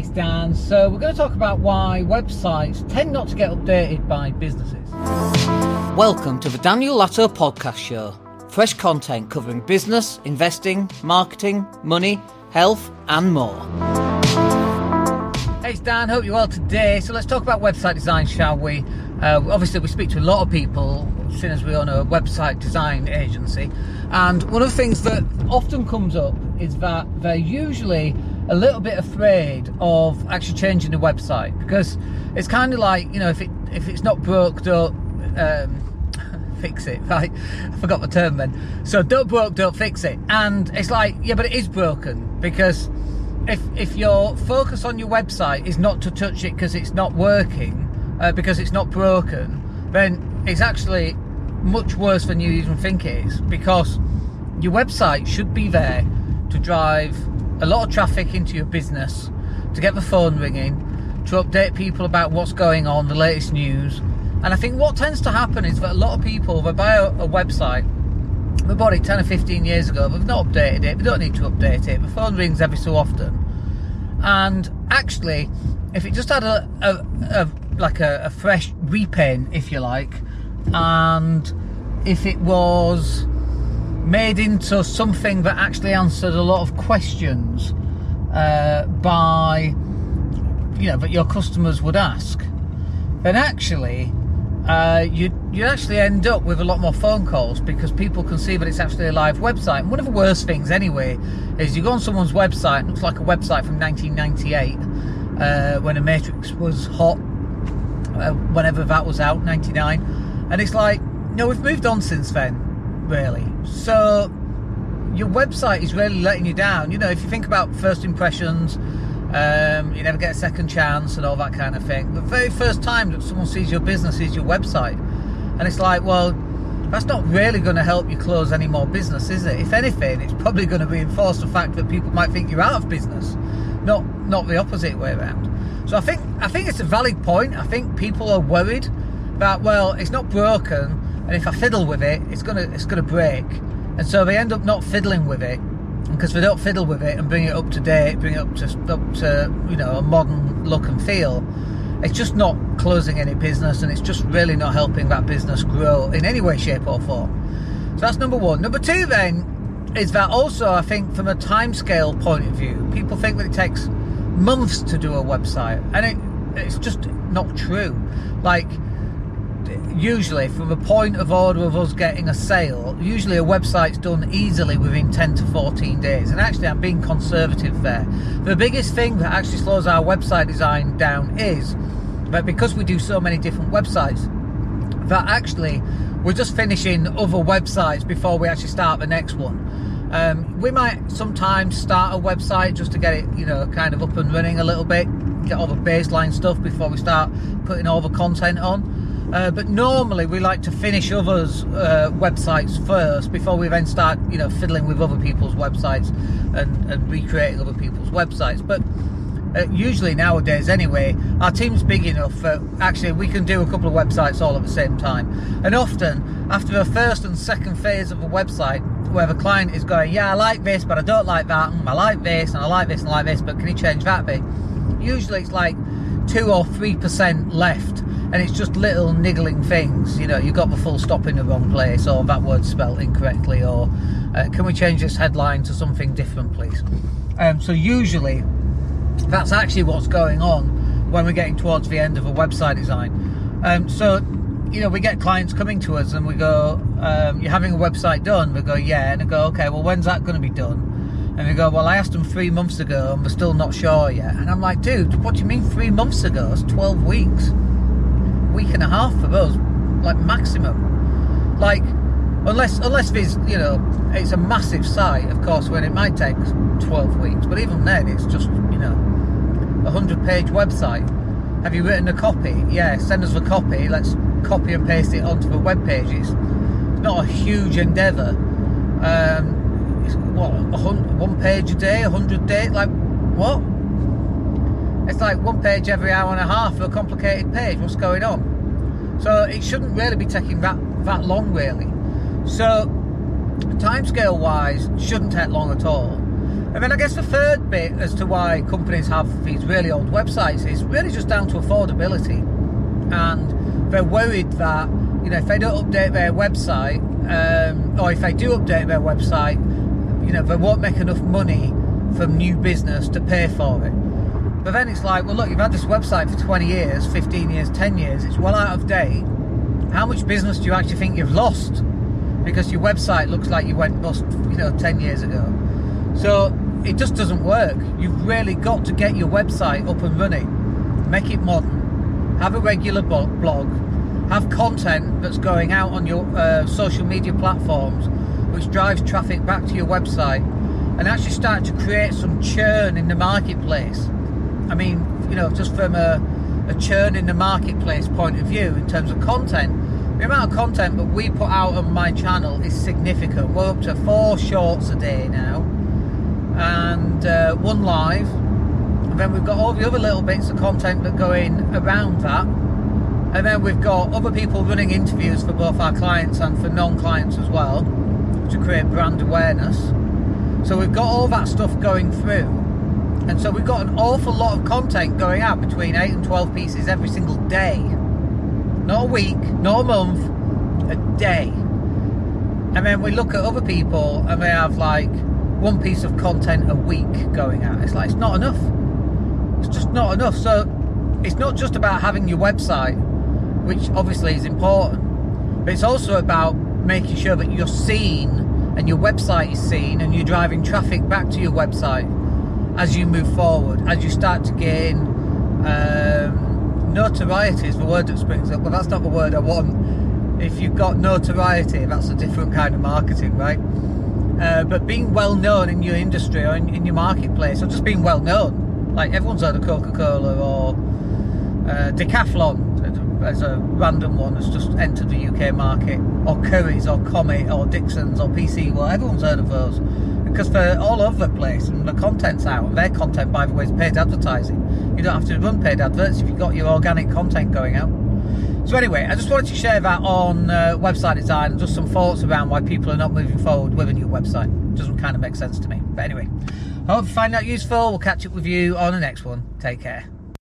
it's Dan. So, we're going to talk about why websites tend not to get updated by businesses. Welcome to the Daniel Latto Podcast Show. Fresh content covering business, investing, marketing, money, health, and more. Hey, it's Dan. Hope you're well today. So, let's talk about website design, shall we? Uh, obviously, we speak to a lot of people, seeing as we own a website design agency. And one of the things that often comes up is that they're usually a little bit afraid of actually changing the website because it's kind of like you know if it if it's not broke don't um, fix it right? I forgot the term then. So don't broke don't fix it. And it's like yeah but it is broken because if if your focus on your website is not to touch it because it's not working uh, because it's not broken then it's actually much worse than you even think it is because your website should be there to drive a lot of traffic into your business, to get the phone ringing, to update people about what's going on, the latest news. And I think what tends to happen is that a lot of people, they buy a, a website, they bought it 10 or 15 years ago, they've not updated it, they don't need to update it, the phone rings every so often. And actually, if it just had a, a, a like a, a fresh repaint, if you like, and if it was made into something that actually answered a lot of questions uh, by you know that your customers would ask, then actually uh, you you actually end up with a lot more phone calls because people can see that it's actually a live website. And one of the worst things, anyway, is you go on someone's website. It looks like a website from 1998 uh, when a Matrix was hot, uh, whenever that was out, 99, and it's like, no, we've moved on since then really. So your website is really letting you down. You know, if you think about first impressions, um, you never get a second chance and all that kind of thing. The very first time that someone sees your business is your website, and it's like, well, that's not really going to help you close any more business, is it? If anything, it's probably going to reinforce the fact that people might think you're out of business, not not the opposite way around. So I think I think it's a valid point. I think people are worried that well, it's not broken and if I fiddle with it, it's gonna it's gonna break, and so they end up not fiddling with it because they don't fiddle with it and bring it up to date, bring it up to up to you know a modern look and feel. It's just not closing any business, and it's just really not helping that business grow in any way, shape, or form. So that's number one. Number two, then, is that also I think from a timescale point of view, people think that it takes months to do a website, and it, it's just not true. Like usually from the point of order of us getting a sale, usually a website's done easily within 10 to 14 days. And actually, I'm being conservative there. The biggest thing that actually slows our website design down is that because we do so many different websites, that actually we're just finishing other websites before we actually start the next one. Um, we might sometimes start a website just to get it, you know, kind of up and running a little bit, get all the baseline stuff before we start putting all the content on. Uh, but normally we like to finish others' uh, websites first before we then start, you know, fiddling with other people's websites and, and recreating other people's websites. But uh, usually nowadays, anyway, our team's big enough that actually we can do a couple of websites all at the same time. And often, after the first and second phase of a website, where the client is going, yeah, I like this, but I don't like that, and I like this, and I like this, and I like this, but can you change that bit? Usually it's like two or three percent left and it's just little niggling things. You know, you got the full stop in the wrong place, or that word spelled incorrectly, or uh, can we change this headline to something different, please? Um, so usually, that's actually what's going on when we're getting towards the end of a website design. Um, so, you know, we get clients coming to us and we go, um, "You're having a website done?" We go, "Yeah," and they go, "Okay, well, when's that going to be done?" And they go, Well, I asked them three months ago and we're still not sure yet. And I'm like, Dude, what do you mean three months ago? It's 12 weeks week and a half for us, like maximum. Like, unless unless there's you know it's a massive site, of course, when it might take 12 weeks. But even then, it's just you know a hundred page website. Have you written a copy? Yeah, send us the copy. Let's copy and paste it onto the web pages. It's not a huge endeavour. Um, it's what one page a day, a hundred day, like what? It's like one page every hour and a half for a complicated page. What's going on? So it shouldn't really be taking that that long, really. So timescale wise, shouldn't take long at all. And then I guess the third bit as to why companies have these really old websites is really just down to affordability. And they're worried that, you know, if they don't update their website, um, or if they do update their website, you know, they won't make enough money from new business to pay for it. But then it's like, well, look, you've had this website for 20 years, 15 years, 10 years, it's well out of date. How much business do you actually think you've lost? Because your website looks like you went bust, you know, 10 years ago. So it just doesn't work. You've really got to get your website up and running, make it modern, have a regular blog, have content that's going out on your uh, social media platforms, which drives traffic back to your website, and actually start to create some churn in the marketplace. I mean, you know, just from a, a churn in the marketplace point of view in terms of content, the amount of content that we put out on my channel is significant. We're up to four shorts a day now and uh, one live. And then we've got all the other little bits of content that go in around that. And then we've got other people running interviews for both our clients and for non clients as well to create brand awareness. So we've got all that stuff going through. And so we've got an awful lot of content going out between 8 and 12 pieces every single day. Not a week, not a month, a day. And then we look at other people and they have like one piece of content a week going out. It's like it's not enough. It's just not enough. So it's not just about having your website, which obviously is important, but it's also about making sure that you're seen and your website is seen and you're driving traffic back to your website as you move forward, as you start to gain um, notoriety is the word that springs up, Well, that's not the word I want. If you've got notoriety, that's a different kind of marketing, right? Uh, but being well known in your industry or in, in, your marketplace, or just being well known, like everyone's heard of Coca Cola or uh, Decathlon as a random one that's just entered the UK market, or Currys or Comet or Dixon's or PC, well, everyone's heard of those because they're all over the place and the content's out. And their content, by the way, is paid advertising. You don't have to run paid adverts if you've got your organic content going out. So anyway, I just wanted to share that on uh, website design and just some thoughts around why people are not moving forward with a new website. It doesn't kind of make sense to me. But anyway, I hope you find that useful. We'll catch up with you on the next one. Take care.